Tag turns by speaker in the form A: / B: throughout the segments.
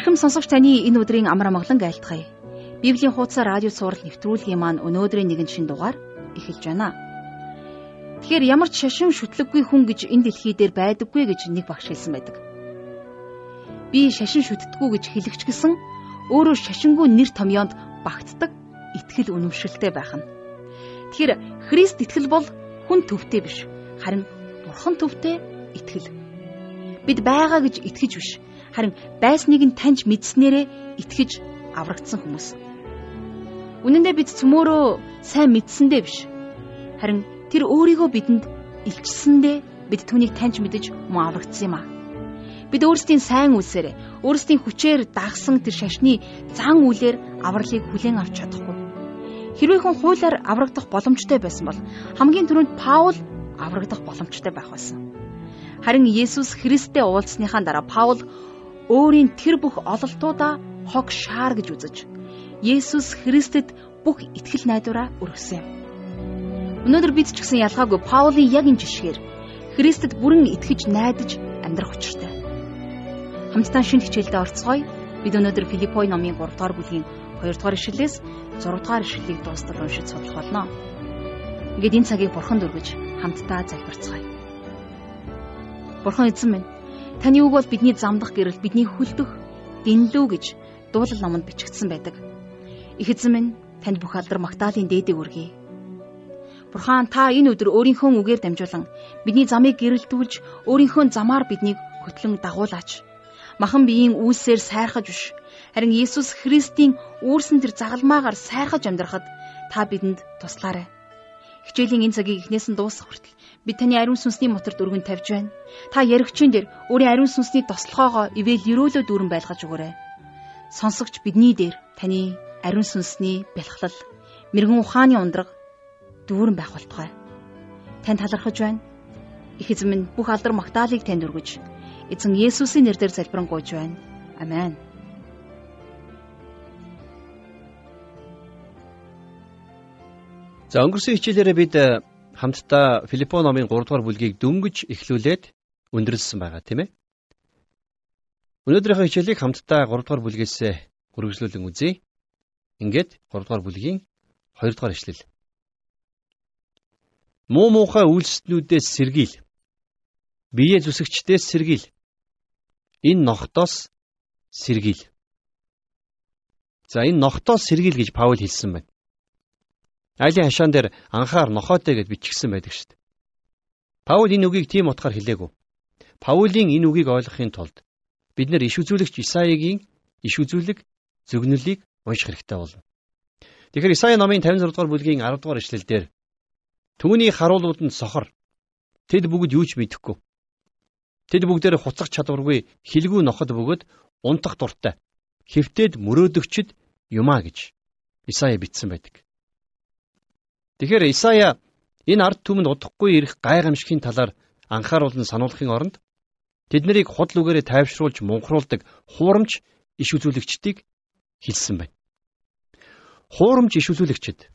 A: Эрхэм сонсогч таны энэ өдрийн амар амгалан айлтгая. Библийн хуудас радио сурал нэвтрүүлгийн маань өнөөдрийн нэгэн шин дугаар эхэлж байна. Тэгэхээр ямар ч шашин шүтлэггүй хүн гэж энэ дэлхий дээр байдаггүй гэж нэг багш хэлсэн байдаг. Би шашин шүтдэггүй гэж хэлэгч гисэн өөрөө шашингүй нэр томьёонд багтдаг итгэл үнэмшилтэй байх нь. Тэгэхээр Христ итгэл бол хүн төвтэй биш харин бурхан төвтэй итгэл. Бид байгаа гэж итгэж биш харин байсныг нь таньж мэдснээрээ итгэж аврагдсан хүмүүс. Үнэн дээр бид цөмөөрөө сайн мэдсэндээ биш. Харин тэр өөрийгөө бидэнд илчилсэндээ бид түүнийг таньж мэдэж мөн аврагдсан юм аа. Бид өөрсдийн сайн үлсээр, өөрсдийн хүчээр дагсан тэр шашны зан үлээр авралыг хүлээн авч чадахгүй. Хэрвээ хүн хуулиар аврагдах боломжтой байсан бол хамгийн түрүүнд Паул аврагдах боломжтой байх байсан. Харин Есүс Христтэй уулзсныхаа дараа Паул өөрийн тэр бүх ололтуудаа хог шаар гэж үзэж Есүс Христэд бүх итгэл найдвараа өргөсөн юм. Өнөөдөр бид ч гэсэн ялгаагүй Паулийн яг энэ жишгээр Христэд бүрэн итгэж найдаж амьдрах учиртай. Хамтдаа шинэ хичээлдээ орцгоё. Бид өнөөдөр Филиппой номын 3 дугаар бүлгийн 2 дугаар ишлэлээс 6 дугаар ишлэлийг дуустал уншиж судлах болно. Ингээд энэ цагийг бурханд өргөж хамтдаа залбирцгаая. Бурхан эзэн минь Таны үг бол бидний замдах гэрэл, бидний хүлдэх дэнлүү гэж дуулал номонд бичигдсэн байдаг. Их эзэн минь танд бүх алдар магтаалын дээдэг үргэе. Бурхан та энэ өдөр өөрийнхөө үгээр дамжуулан бидний замыг гэрэлтүүлж өөрийнхөө замаар биднийг хөтлөн дагуулаач. Махан биеийн үйлсээр сайрхаж биш. Харин Иесус Христийн үүрсэн тэр загалмаагаар сайрхаж амьдрахад та бидэнд туслаарай. Хичээлийн энэ цагийг эхнээс нь дуусгах хүртэл бид таны ариун сүнсний моторд өргөн тавьж байна. Та яригчин дээр өөрийн ариун сүнсний тослогоогоо ивэл өрөөлөө дүүрэн байлгаж өгөөрэй. Сонсогч бидний дээр таны ариун сүнсний бэлхлал, мэрэгэн ухааны ундраг дүүрэн байх болтугай. Танд талархаж байна. Их эзэн минь бүх алдар магтаалыг танд өргөж, эзэн Есүсийн нэрээр залбирanгуйж байна. Амен.
B: За өнгөрсөн хичээлээрээ бид хамтдаа Филиппо номын 3 дугаар бүлгийг дөнгөж эхлүүлээд өндөрлсөн байгаа тийм ээ. Өнөөдрийнхөө хичээлийг хамтдаа 3 дугаар бүлгээс үргэлжлүүлэн үзье. Ингээд 3 дугаар бүлгийн 2 дугаар ишлэл. Муу муухай үйлснүүдээс сэргийл. Бие зүсгчдээс сэргийл. Энэ ногтоос сэргийл. За энэ ногтоос сэргийл гэж Паул хэлсэн байна. Айлын хашаан дээр анхаар нохоотой гэд бичгсэн байдаг шүү дээ. Паул энэ үгийг тийм утгаар хэлээгүй. Паулийн энэ үгийг ойлгохын тулд бид нэр иш үзүүлэгч Исаигийн иш үзүүлэг зөвгнөлийг унших хэрэгтэй болно. Тэгэхээр Исаи номын 56 дугаар бүлгийн 10 дугаар ишлэлдэр түүний харуулууд нь сохор тэд бүгд юу ч мэдэхгүй. Тэд бүгдээр хуцах чадваргүй хилгүү ноход бөгөөд унтах дуртай. Хэвтээд мөрөөдөгчд юмаа гэж Исаи бичсэн байдаг. Тэгэхээр Исая энэ ард түмэнд удахгүй ирэх гайхамшигын талаар анхааруулн сануулахын оронд тэд нарыг худал үгээрээ тайвшруулж мунхруулдаг хуурамч иш үзүүлэгчдийг хэлсэн байна. Хуурамч иш үзүүлэгчд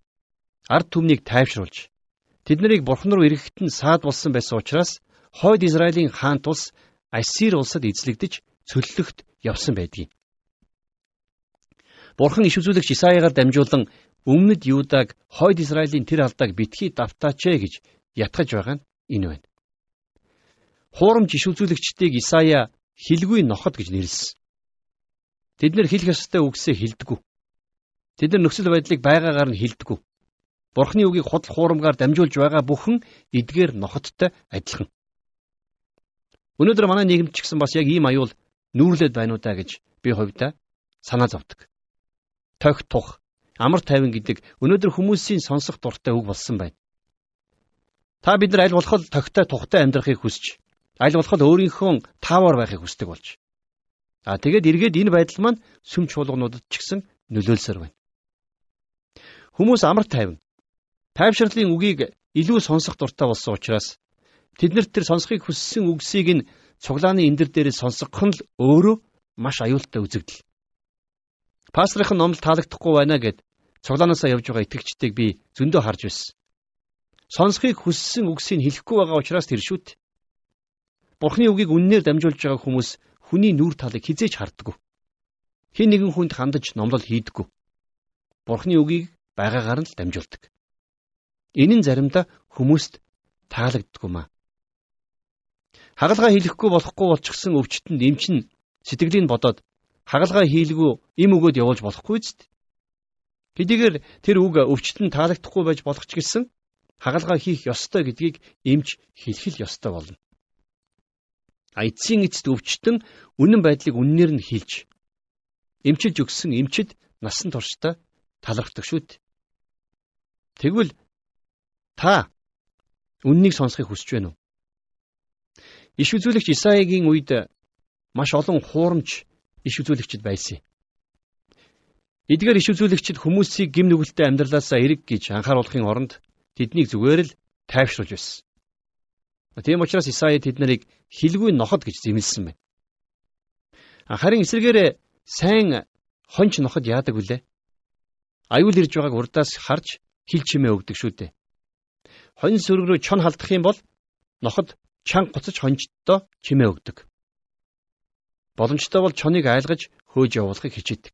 B: ард түмнийг тайвшруулж тэд нарыг бурхан руу ирэхэд нь саад болсон байсан учраас хойд Израилийн хаан тус Ассир улсад эзлэгдэж цөллөгт явсан байдгийг. Бурхан иш үзүүлэгч Исаягаар дамжуулан өмнөд Юудаг хойд Израилийн тэр алдааг битгий давтаач ээ гэж ятгах байгаа нь энэ байна. Хуурамч иш үзүүлэгчдийг Исая хилгүй ноход гэж нэрлсэн. Тэд нэр хэлэх ёстой үгсээ хэлдэггүй. Тэд нар нөхцөл байдлыг байгаагаар нь хэлдэггүй. Бурхны үгийг худал хуурамгаар дамжуулж байгаа бүхэн эдгээр нохоттой адилхан. Өнөөдөр манай нийгэмд ч гэсэн бас яг ийм аюул нүүрлээд байна уу да гэж би хувьдаа санаа зовдөг. Тохь тух амар тайван гэдэг өнөөдөр хүмүүсийн сонсох дуртай үг болсон байна. Та бид нар аль болох тогтой тухтай амьдрахыг хүсч, аль болох өөрийнхөө таавар байхыг хүсдэг болж. А тэгээд эргээд энэ байдал маань сүм чуулгануудад ч гэсэн нөлөөлсөр байна. Хүмүүс амар тайван тайвшрлын үгийг илүү сонсох дуртай болсон учраас тэднэрт тэр сонсохыг хүссэн үгсийг нь цуглааны эндэр дээрээ сонсгох нь л өөрөө маш аюултай үзэгдэл. Пастрын номлол таалагдахгүй байна гэд цуглаанаасаа явж байгаа итгэгчдийг би зөндөө харж байсан. Сонсхийг хүссэн үгсийг хэлэхгүй байгаа учраас тэр шүт. Бурхны үгийг үннээр дамжуулж байгаа хүмүүс хүний нүүр талыг хизээж харддаг. хэн нэгэн хүнд хандаж номлол хийдэггүй. Бурхны үгийг байгаагаар нь л дамжуулдаг. Энэ нь заримдаа хүмүүст таалагддаггүй маа. Хагалгаа хийлэхгүй болохгүй болчихсон өвчтөнд эмчин сэтгэлийг бодоод хагалгаа хийлгүй им өгөөд явуулж болохгүй зү. Хэдийгээр тэр үг өвчтөнд таалагдахгүй байж болох ч гэсэн хагалгаа хийх ёстой гэдгийг эмч хэлэх л ёстой болно. А эцсийн эцэд өвчтөн үнэн байдлыг үннээр нь хэлж эмчилж өгсөн эмчид насан туршдаа талархдаг шүү дээ. Тэгвэл та үннийг сонсохыг хүсэж байна уу? Иш үзүүлэгч Исаигийн үед маш олон хуурамч иш үзүүлэгчд байсан. Эдгээр иш үзүүлэгчид хүмүүсийг гим нүгэлтэй амьдралаасаа эрэг гэж анхааруулахын оронд тэднийг зүгээр л тайвшруулж байсан. Тийм учраас Исаи тэднийг хилгүй ноход гэж зэмлсэн байна. Харин эсвэргээр сайн хонч ноход яадаг вүлээ? Аюул ирж байгааг урдаас харж хил чимээ өгдөг шүү дээ. Хонь сүрэг рүү чон халдах юм бол ноход чанга буцаж хонждоо чимээ өгдөг. Боломжтой бол чоныг айлгаж хөөж явуулахыг хичээдэг.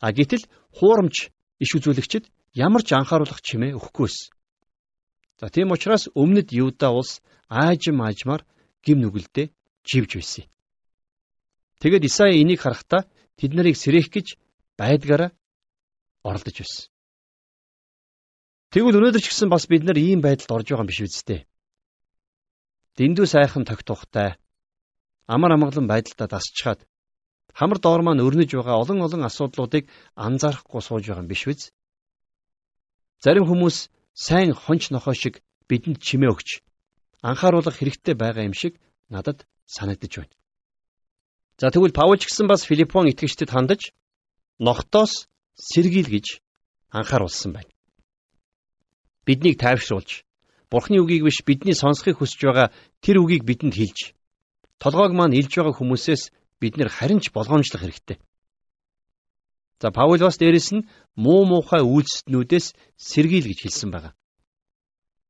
B: А гэтэл хуурамч иш үзүүлэгчид ямар ч анхааруулах чимээ өгөхгүйс. За тийм учраас өмнөд Юуда улс аажим аажмаар гим нүгэлдээ живж байсан. Тэгэд Исаи энийг харахтаа тэд нарыг сэрэх гэж байдгаараа оролдож байсан. Тэгвэл өнөөдөр ч гэсэн бас бид нар ийм байдалд орж байгаа юм биш үсттэй. Дэндүү сайхан тогтухтай амар амгалан байдалтай дасчаад хамар доор маань өрнөж байгаа олон олон асуудлуудыг анзаарахгүй сууж байгаа юм биш үз? Зарим хүмүүс сайн хонч нохой шиг бидэнд чимээ өгч анхааруулах хэрэгтэй байгаа юм шиг надад санагдаж байна. За тэгвэл Паул ч гэсэн бас Филиппон итгэгчдэд хандаж ногтоос сэргийл гэж анхааруулсан байна. Биднийг тайвшруулж Бурхны үгийг биш бидний сонсохыг хүсэж байгаа тэр үгийг бидэнд хэлж толгойг маань илж байгаа хүмүүсээс бид нэр харин ч болгоомжлох хэрэгтэй. За Паул бас дээрэс нь муу муухай үйлснүүдээс сэргийл гэж хэлсэн байна.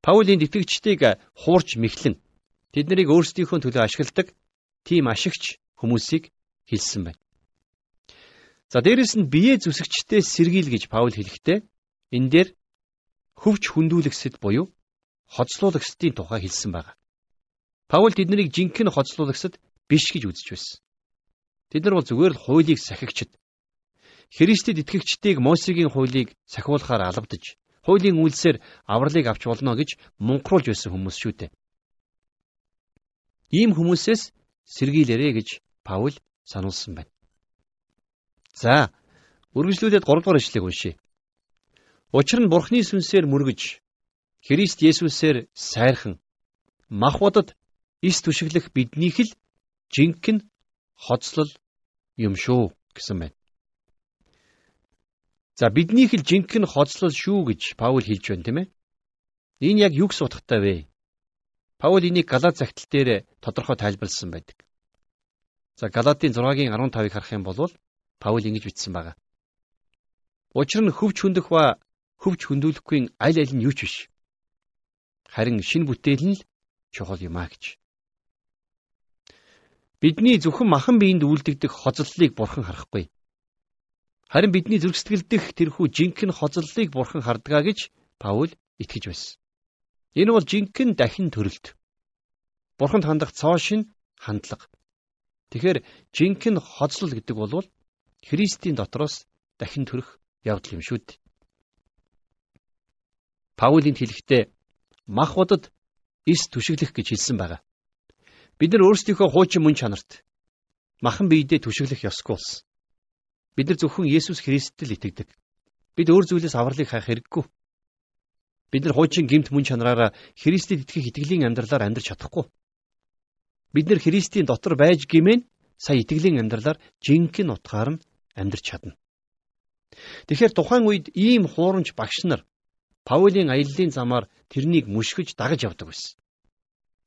B: Паулийн итгэгчдийг хуурж мэхлэн тэд нарыг өөрсдийнхөө төлөө ашигладаг тийм ашигч хүмүүсийг хэлсэн байна. За дээрэс нь бие зүсэгчдээ сэргийл гэж Паул хэлэхдээ энэ дээр хөвч хүндүүлэгсэд буюу хоцлуулагчдын тухай хэлсэн байна. Паул тэднийг жинхэнэ хоцлуулагчд биш гэж үзэж байсан. Тэд нар бол зүгээр л хуулийг сахигчд. Христэд итгэгчдийг Мосегийн хуулийг сахиулахаар алавдаж, хуулийн үйлсээр авралыг авч болно гэж мунхруулж байсан хүмүүс шүү дээ. Ийм хүмүүсээс сэргийлээрэ гэж Паул сануулсан байна. За, үргэлжлүүлээд 3 дугаар ишлэгийг уншийе. Учир нь Бурхны сүнсээр мөргөж Христ Есүсээр сайрхан махбодод эс түшиглэх биднийх л жинхэнэ хоцлол юм шүү гэсэн байна. За биднийх л жинхэнэ хоцлол шүү гэж Паул хэлж байна тийм ээ. Энэ яг юу гэсэн утгатай вэ? Паул энийг Галат загтал дээр тодорхой тайлбарлсан байдаг. За Галатын 6-гийн 15-ыг харах юм бол Паул ингэж бичсэн байгаа. Учир нь хөвч хөндөх ба хөвч хөндүүлэхгүй аль аль нь юу ч биш харин шин бүтээл нь л чухал юм а гэж. Бидний зөвхөн махан биеинд үйлдэгдэх хоцлолыг бурхан харахгүй. Харин бидний зүрх сэтгэл дэх тэрхүү жинхэнэ хоцлолыг бурхан хардгаа гэж Паул итгэж байсан. Энэ бол жинхэнэ дахин төрөлт. Бурханд хандах цоо шин хандлага. Тэгэхээр жинхэнэ хоцлол гэдэг бол Христийн дотроос дахин төрөх явдал юм шүү дээ. Паулийн хэлэхдээ мах бодод эс түшиглэх гэж хэлсэн байгаа. Бид нар өөрсдийнхөө хуучин мөн чанарт махан биедээ түшиглэх ёсгүй болсон. Бид нар зөвхөн Есүс Христэд л итгэдэг. Бид өөр зүйлээс авралыг хайх хэрэггүй. Бид нар хуучин гимт мөн чанараараа Христэд итгэх итгэлийн амьдралаар амьдарч чадахгүй. Бид нар Христийн дотор байж гимэн сая итгэлийн амьдралаар жинхэнэ утгаар нь амьдарч чадна. Тэгэхээр тухайн үед ийм хуурамч багш нар Паулийн аяллаа замаар тэрнийг мушгиж дагаж явдаг байсан.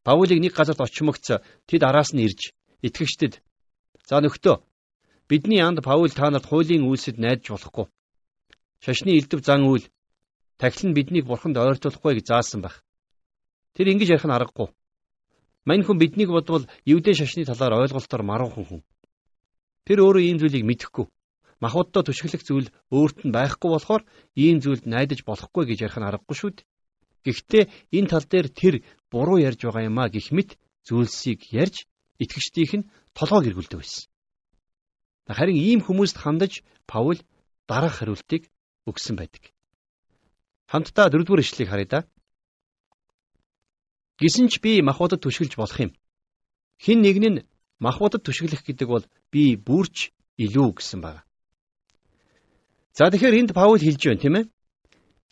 B: Паулийг нэг газарт очимогц тэд араас нь ирж итгэгчдэд "За нөхдөө бидний анд Паул та нарт хуулийн үйлсэд найдаж болохгүй. Шашны элдв зан үйл тахил нь биднийг бурханд ойртуулахгүй гэж заасан байх. Тэр ингэж ярих нь аргагүй. Мань хүн биднийг бодвол евдээ шашны талаар ойлголтоор маруухан хүн. Тэр өөрөө ийм зүйлийг мэдэхгүй. Махбоддоо түшиглэх зүйл өөрт нь байхгүй болохоор ийм зүйлд найдаж болохгүй гэж ярих нь аргагүй шүү дээ. Гэхдээ энэ тал дээр тэр буруу ярьж байгаа юм а гэх мэт зүйлсийг ярьж итгэгчдийнх нь толгойг эргүүлдэг байсан. Харин ийм хүмүүст хандаж Паул дараах хариултыг өгсөн байдаг. Хамтдаа дөрөвдүгээр ишлэгийг харъя да. Гисэн ч би махбодод түшгэлж болох юм. Хин нэг нь махбодод түшиглэх гэдэг бол би бүрч илүү гэсэн байна. За тэгэхээр энд Паул хэлж байна тийм ээ.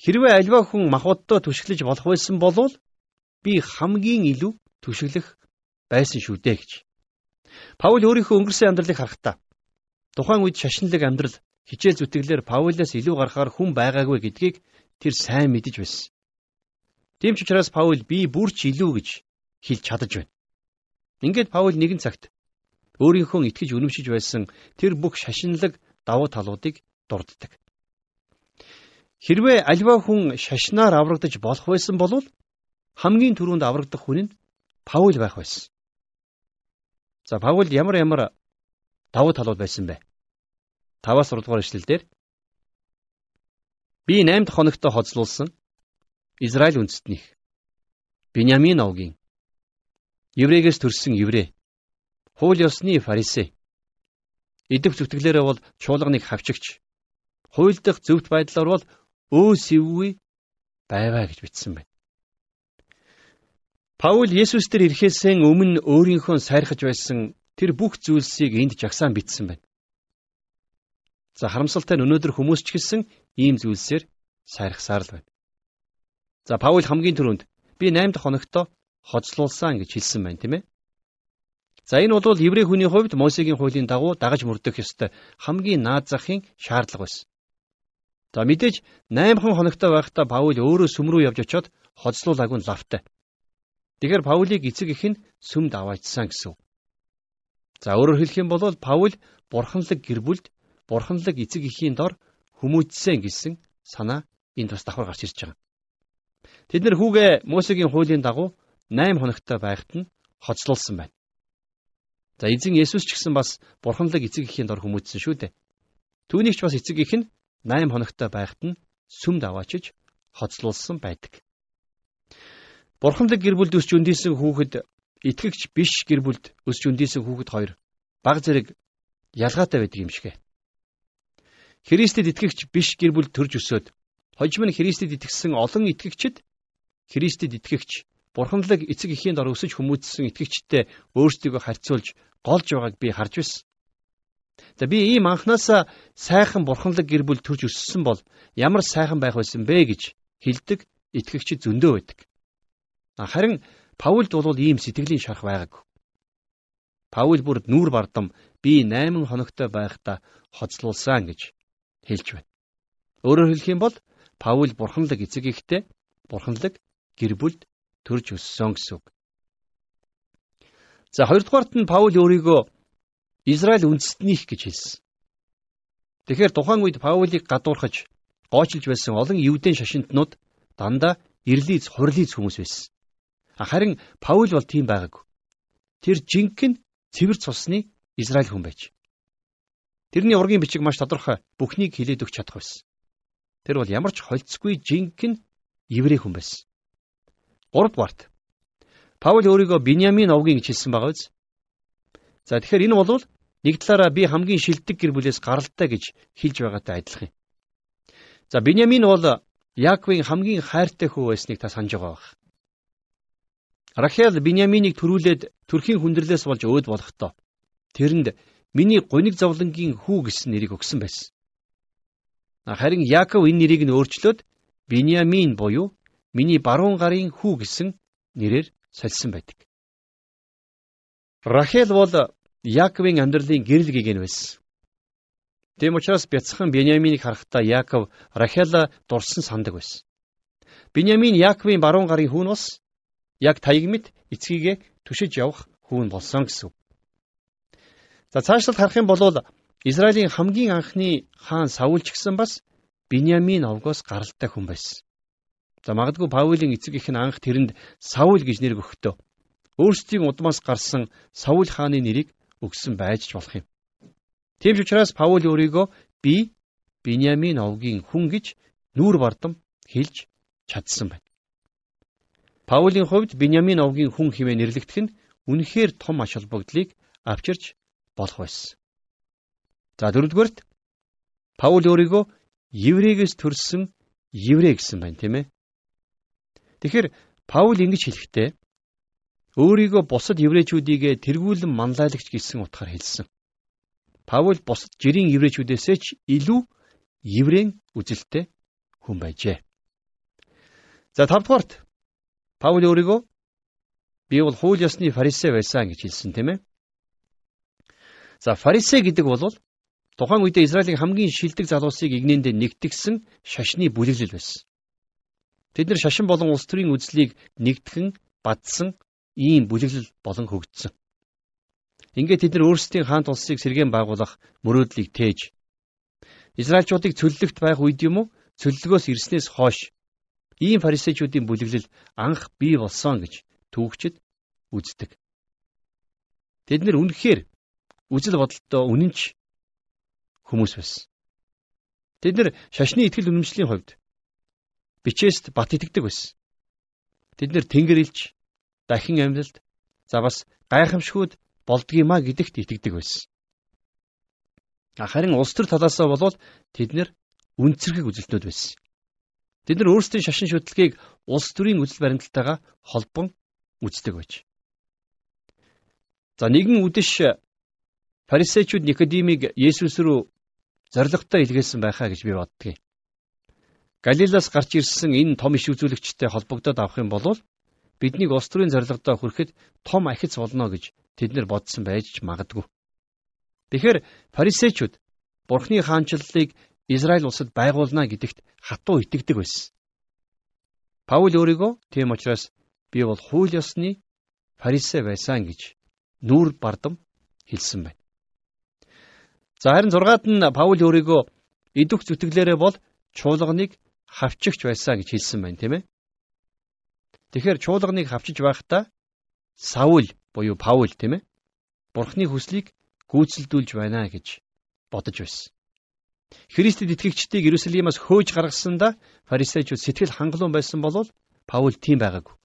B: Хэрвээ альва хүн махбоддоо түшиглэж болох байсан бол би хамгийн илүү түшиглэх байсан шүү дээ гэж. Паул өөрийнхөө өнгөрсөн амьдралыг харахтаа тухайн үед шашинлаг амьдрал хичээл зүтгэлээр Паулаас илүү гарахаар хүн байгаагүй гэдгийг тэр сайн мэдэж байсан. Тийм ч учраас Паул би бүрч илүү гэж хэлж чадаж байна. Ингээд Паул нэгэн цагт өөрийнхөө итгэж үнэмшиж байсан тэр бүх шашинлаг давуу талуудыг дурддаг. Хэрвээ альва хүн шашнаар аврагдаж болох байсан бол хамгийн түрүүнд аврагдах хүн нь Паул байх байсан. За Паул ямар ямар давуу талууд байсан бэ? 5-аас 6 дугаар эшлэлдэр би 8 дахь хоногт хоцлуулсан Израиль үндэстнийх Биньямин овгийн еврейгээс төрсэн еврей хууль ёсны фарисей идэх зүтгэлээрээ бол чуулганыг хавчигч хууль дах зөвхт байдлаар бол өөс ивгүй байваа гэж бичсэн байна. Паул Есүс дээр ирэхээсээ өмнө өөрийнхөө сайрхаж байсан тэр бүх зүйлсийг энд жагсаан бичсэн байна. За харамсалтай нь өнөөдөр хүмүүс ч гэсэн ийм зүйлсээр сайрхсаар л байна. За Паул хамгийн түрүүнд би 8 дахь хоногт хоцлуулсан гэж хэлсэн байна тийм ээ. За энэ бол еврей хүний хувьд Мосегийн хуулийн дагуу дагаж мөрдөх ёстой хамгийн наад захын шаардлага байсан. За мэдээж 8 хоногтой байхдаа Паул өөрөө сүм рүү явж очиод хоцлуулаагүй нь лавтай. Тэгэхээр Паулийг эцэг их нь сүмд аваачсан гэсэн. За өөрөөр хэлэх юм бол Паул бурханлаг гэр бүлд бурханлаг эцэг эхийн дор хүмүүжсэн гэсэн санаа энд бас давхар гарч ирж байгаа. Тэд нэр хүүгээ Мосегийн хуулийн дагуу 8 хоногтой байхад нь хоцлуулсан байна. За эзэн Есүс ч гэсэн бас бурханлаг эцэг эхийн дор хүмүүжсэн шүү дээ. Түүнийг ч бас эцэг эх нь 8 хоногтой байхад нь сүмд аваачиж хоцлуулсан байдаг. Бурханлаг гэр бүлд өсч өндийсэн хүүхэд итгэгч биш гэр бүлд өсч өндийсэн хүүхэд хоёр баг зэрэг ялгаатай байдаг юм шигэ. Христэд итгэгч биш гэр бүл төрж өсөөд хожим нь Христэд итгэсэн олон итгэгчид Христэд итгэгч Бурханлаг эцэг эхийн дор өсөж хүмүүжсэн итгэгчтэй өөрсдийгөө харьцуулж голж байгааг би харж байсан. За би ийм анханасаа сайхан бурханлаг гэр бүл төрж өссөн бол ямар сайхан байх байсан бэ гэж хэлдэг итгэгчид зөндөө байдаг. Харин Паулд бол ийм сэтгэлийн шарах байгаагүй. Паул бүр нүүр бардам би 8 хоногтой байхдаа хоцлуулсан гэж хэлж байна. Өөрөөр хэлэх юм бол Паул бурханлаг эцэг ихтэй бурханлаг гэр бүлд төрж өссөн гэсэн үг. За хоёрдугаарт нь Паул өөрийгөө Израиль үндэстнийх гэж хэлсэн. Тэгэхээр тухайн үед Паулийг гадуурхаж гоочлж байсан олон евдэн шашинтнууд дандаа ирлиз хурлиз хүмүүс байсан. Харин Паул бол тийм байгаагүй. Тэр жинхэнэ цэвэр цусны Израиль хүн байж. Тэрний ургийн бичиг маш тодорхой бүхнийг хилээд өгч чадах байсан. Тэр бол ямар ч холцгүй жинхэнэ еврей хүн байсан. 3 дугаарт Паул өөрийгөө Биньямин овгийн гэж хэлсэн байгаа биз? За тэгэхээр энэ бол нэг талаараа би хамгийн шилдэг гэр бүлээс гаралтай гэж хэлж байгаатай адилхан юм. За Биньямин бол Яаковын хамгийн хайртай хүү байсныг та санаж байгаа байх. Рахел Биньяминийг төрүүлээд төрхийн хүндрэлээс болж өөд болохдоо тэрэнд миний гуниг зовлонгийн хүү гэсэн нэрийг өгсөн байсан. Харин Яаков энэ нэрийг нь өөрчлөөд Биньямин буюу миний баруун гарын хүү гэсэн нэрээр сольсон байдаг. Рахел бол Яаковын амьдралын гэрэл гэгэн байсан. Тэм учраас бяцхан Биньяминийг харахтаа Яаков Рахела дурсан сандаг байсан. Биньямин Яаковын баруун гарын хүү нь бас яг таягмит эцгийгээ түшиж явах хүүн болсон гэсэн. За цаашлалт харах юм бол Израилийн хамгийн анхны хаан Саул ч гэсэн бас Биньямин овгоос гаралтай хүн байсан. За магадгүй Паулийн эцэг их нь анх тэрэнд Саул гэж нэр өгөхдөө өөрсдийн удмаас гарсан Саул хааны нэрийг өгсөн байж ч болох юм. Тийм ч учраас Паул өөрийгөө би Биньямин овгийн хүн гэж нүүр бардам хэлж чадсан байна. Паулийн хувьд Биньямин овгийн хүн хэмээн нэрлэгдэх нь үнэхээр том ач холбогдлыг авчирч болох байсан. За дөрөвдүгээрт Паул өөрийгөө еврейгээс төрсэн еврей гэсэн байна, тийм ээ. Тэгэхээр Паул ингэж хэлэхдээ өөрийгөө бусад еврейчүүдийгээ тэргүүлэн манлайлагч гэсэн утгаар хэлсэн. Паул бусад жирийн еврейчүүдээсээ ч илүү еврейн үзэлтэй хүн байжээ. За 5 дугаарт Паул өөрийгөө би бол хууль ёсны фарисей байсан гэж хэлсэн тийм ээ. За фарисей гэдэг бол тухайн үедээ Израилийн хамгийн шилдэг залуусыг игнэндээ нэгтгэсэн шашны бүлэглэл байсан. Тэд нар шашин болон улс төрийн үзлийг нэгтгэн бадсан ийм бүлэглэл болон хөгжсөн. Ингээд тэд нар өөрсдийн хаант улсыг сэргээн байгуулах мөрөөдлийг тээж Израильчуудыг цөллөгт байх үед юм уу цөллөгөөс ирснээс хойш ийм фарисеучуудын бүлэглэл анх бий болсон гэж түүхчид үздэг. Тэд нэр үнэхээр үжил бодолтой үнэнч хүмүүс байсан. Тэд нэр шашны итгэл үнэмшлийн хувьд бичээст бат итгэдэг байсан. Тэд нэр тэнгэрлж дахин амьдлалд за бас гайхамшгүүд болдгиймаа гэдэгт итгэдэг байсан. Харин улс төр талаасаа болвол тэд нэр үнцэрхэг үзэлтнүүд байсан. Тэд нар өөрсдийн шашин шүтлгийг улс төрийн үзэл баримталтайгаа холбон үздэг байж. За нэгэн үдэш фарисеучуд Никодимыг Есүс рүү зоригтой илгээсэн байхаа гэж би боддгийг. Галилаас гарч ирсэн энэ том иш үзүүлэгчтэй холбогдоод авах юм бол биднийг улс төрийн зорилгодоо хүрэхэд том ахиц болно гэж тэд нар бодсон байж ч магадгүй. Тэгэхээр фарисеучуд Бурхны хаанчлалыг Израиль улсад байгуулна гэдэгт хатуу итгэдэг байсан. Паул өөрийгөө тийм учраас би бол хууль ёсны фарисей байсан гэж нүүр бардам хэлсэн байна. За харин 6-ад нь Паул өөрийгөө идвх зүтгэлээрээ бол чуулганыг хавчигч байсан гэж хэлсэн байна, тийм ээ. Тэгэхээр чуулганыг хавчиж байхдаа Саул буюу Паул тийм ээ. Бурхны хүслийг гүйцэлдүүлж байна гэж бодож байсан. Христэд итгэгчдийг Иерусалимаас хөөж гаргасандаа фарисеучуд сэтгэл хангалуун байсан болвол Паул тийм байгаагүй.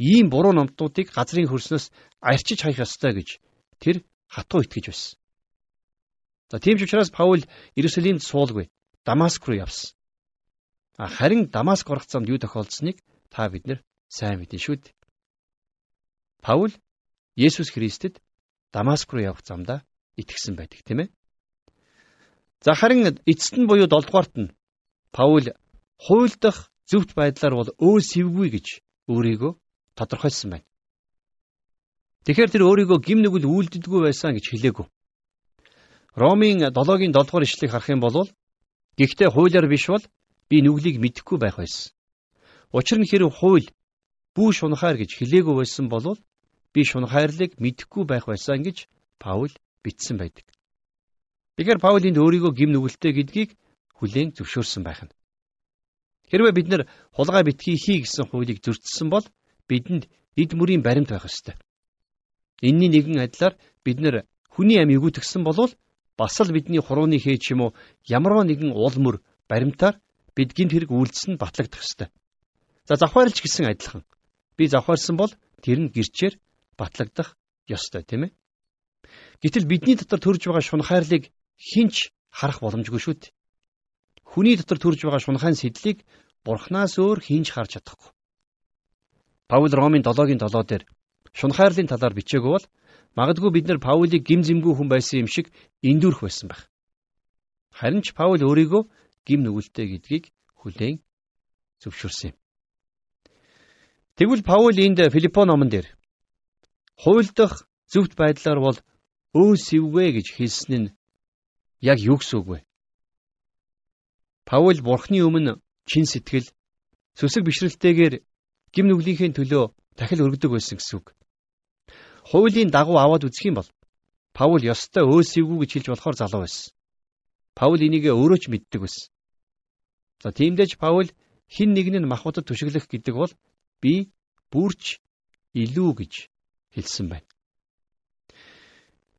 B: Ийм буруу номтуудыг газрын хөрснөөс арчиж хаях ёстой гэж тэр хатуу итгэж байсан. За тийм ч учраас Паул Иерусалимд суулгүй Дамаск руу явсан. Харин Дамаск орох замд юу тохиолдсныг та бид нар сайн мэднэ шүү дээ. Паул Есүс Христэд Дамаск руу явах замдаа итгэсэн байдаг тийм ээ. За харин эцэст нь буюу 7 дугаарт нь Паул хууль дах зөвхт байдлаар бол өө сэвгүй гэж өөрийгөө тодорхойлсон байна. Тэгэхээр тэр өөрийгөө гим нүгэл үйлддэггүй байсан гэж хэлээгүү. Ромын 7-гийн 7 дугаар ишлэгийг харах юм бол гэхдээ хуулиар биш бол би нүглийг мэдэхгүй байх байсан. Учир нь хэрэг хууль бүү шунхаар гэж хэлээгүү байсан бол би шунхаарлыг мэдэхгүй байх байсан гэж Паул бичсэн байдаг. Тэгэхээр Паул энд өөрийгөө гим нүгэлтэй гэдгийг хүлээн зөвшөөрсөн байх нь. Хэрвээ бид нар хулгай битгий хий гэсэн хуулийг зөрчсөн бол бидэнд эд мөрийн баримт байх ёстой. Энийний нэгэн адилаар бид нар хүний амь өгүүлтгсэн болвол бас л бидний хурууны хээж юм уу ямарваа нэгэн уул мөр баримтаар бид гинт хэрэг үйлдэлсэн батлагдах ёстой. За завхаарч гэсэн адилхан. Би завхаарсан бол тэр нь гэрчээр батлагдах ёстой тийм ээ. Гэтэл бидний дотор төрж байгаа шунхаарлыг хинч харах боломжгүй шүү дээ. Хүний дотор төрж байгаа шунхайн сэдлийг бурхнаас өөр хинч харж чадахгүй. Паул Ромын 7-гийн 7 дээр шунхаарлын талаар бичээгүй бол магадгүй бид нар Паулийг гим зэмгүй хүн байсан юм шиг эндүрх байсан байх. Харин ч Паул өөрийгөө гим нүгэлтэй гэдгийг хүлээн зөвшөөрсөн юм. Тэгвэл Паул энд Филиппо номон дээр хууль дах зөвхт байдлаар бол өө сэввэ гэж хэлсэн нь яг юу гэсэн үг вэ? Паул бурхны өмнө чин сэтгэл сүсэг бишрэлтэйгээр гим нүглийнхээ төлөө дахил өргөдөг байсан гэсэн үг. Хуулийн дагуу аваад үзэх юм бол Паул ёстой өөсөвгүй гэж хэлж болохоор залуу байсан. Паул энийг өөрөө ч мэддэг байсан. За тиймдээч Паул хин нэг нь махбодод түшиглэх гэдэг бол би бүрч илүү гэж хэлсэн байна.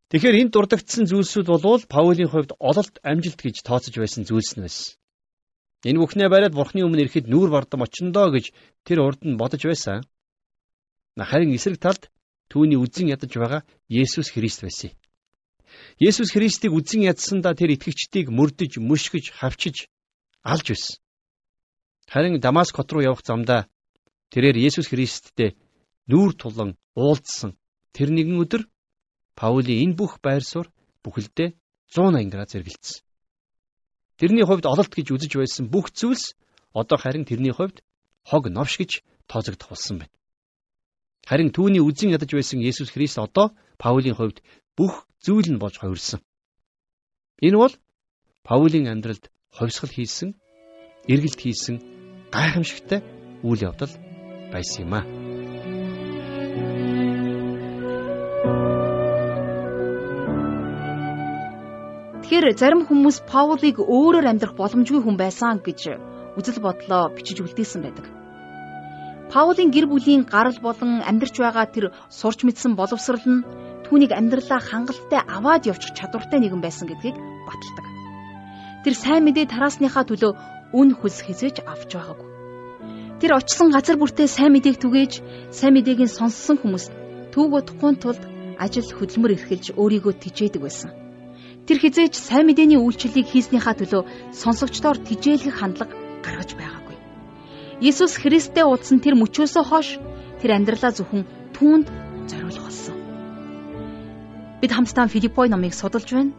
B: Тэгэхээр энд дурддагдсан зүйлсүүд болвол Паулийн хувьд ололт амжилт гэж тооцож байсан зүйлс нь байсан. Энэ бүхнээ бариад Бурхны өмнө ирэхэд нүүр бардам очиндоо гэж тэр урд нь бодож байсан. Харин эсрэг талд түүний үзэн ядаж байгаа Есүс Христ байсан. Есүс Христийг үзэн ядсандаа тэр итгэгчдийг мөрдөж, мөшгөж, хавчиж алж байсан. Харин Дамаск хот руу явах замдаа тэрээр Есүс Христтэй нүүр тулан уулзсан. Тэр нэгэн өдөр Паулийн энэ бүх байр суурь бүхэлдээ 180 градус зэрэгэлдсэн. Тэрний хувьд ололт гэж үзэж байсан бүх зүйлс одоо харин тэрний хувьд хог новш гэж тооцогдох болсон байна. Харин түүний үзэн ядаж байсан Есүс Христ одоо Паулийн хувьд бүх зүйл нь болж хувирсан. Энэ бол Паулийн амьдралд ховсгал хийсэн, эргэлт хийсэн гайхамшигтай үйл явдал байсан юм аа.
A: Тэгэхээр зарим хүмүүс Паулыг өөрөөр амьдрах боломжгүй хүн байсан гэж үзэл бодлоо бичиж үлдээсэн байдаг. Паулийн гэр бүлийн гарал болон амьдарч байгаа тэр сурч мэдсэн боловсрал нь түүнийг амьдралаа хангалттай аваад явчих чадвартай нэгэн байсан гэдгийг баталдаг. Тэр сайн мэдээ тараасныхаа төлөө үн хүс хизээж авч байгаагүй. Тэр очсон газар бүртээ сайн мэдээг түгээж, сайн мэдээг нь сонссон хүмүүс түүгөө тухайн тулд ажил хөдөлмөр эрхэлж өөрийгөө тижээдэг байсан. Тэр хизээч сайн мэдээний үйлчлэлийг хийснийхаа төлөө сонсогчдоор тижээлэх хандлага гаргаж байгаагүй. Есүс Христтэй уулзсан тэр мөчөөсөө хойш тэр амьдралаа зөвхөн түүнд зориулах болсон. Бид хамтдаа Филиппой номыг судалж байна.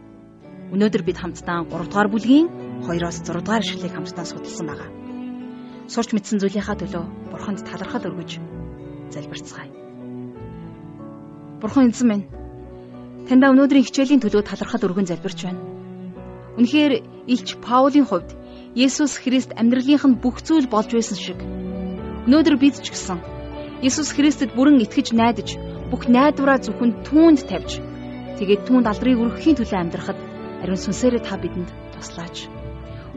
A: Өнөөдөр бид хамтдаа 3 дугаар бүлгийн 2-оос 6 дугаар ишлэлийг хамтдаа судалсан байгаа. Сурч мэдсэн зүйлийнхаа төлөө Бурханд талархал өргөж залбирцгаая. Бурхан эзэн минь Таньда өнөөдрийн хичээлийн төлөө талархал өргөн залбирч байна. Үнэхээр Илч Паулийн хувьд Есүс Христ амьдралынх нь бүх зүйл болж байсан шиг өнөөдөр бид ч гэсэн Есүс Христэд бүрэн итгэж найдаж бүх найдвараа зөвхөн түүнд тавьж тэгээд түүнд алдрыг өргөхийн төлөө амьдрахад ариун сүнсээрээ та бидэнд туслаач.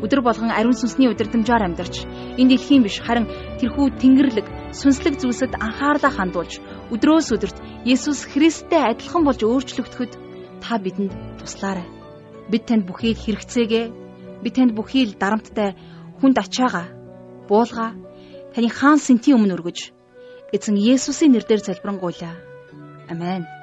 A: Өдөр болгон ариун сүнсний удирдамжаар амьдарч энэ дэлхийн биш харин тэрхүү тэнгэрлэг сүнслэг зүйлсэд анхаарлаа хандуулж өдрөөс өдөрт Есүс Христтэй адилхан болж өөрчлөгдөхөд та бидэнд туслаарай. Бид танд бүхийг хэрэгцээгээ. Бид танд бүхий л дарамттай хүнд ачаага буулга таны хаан сэнтийн өмнө өргөж эзэн Есүсийн нэрээр залбирanгуйлаа. Амен.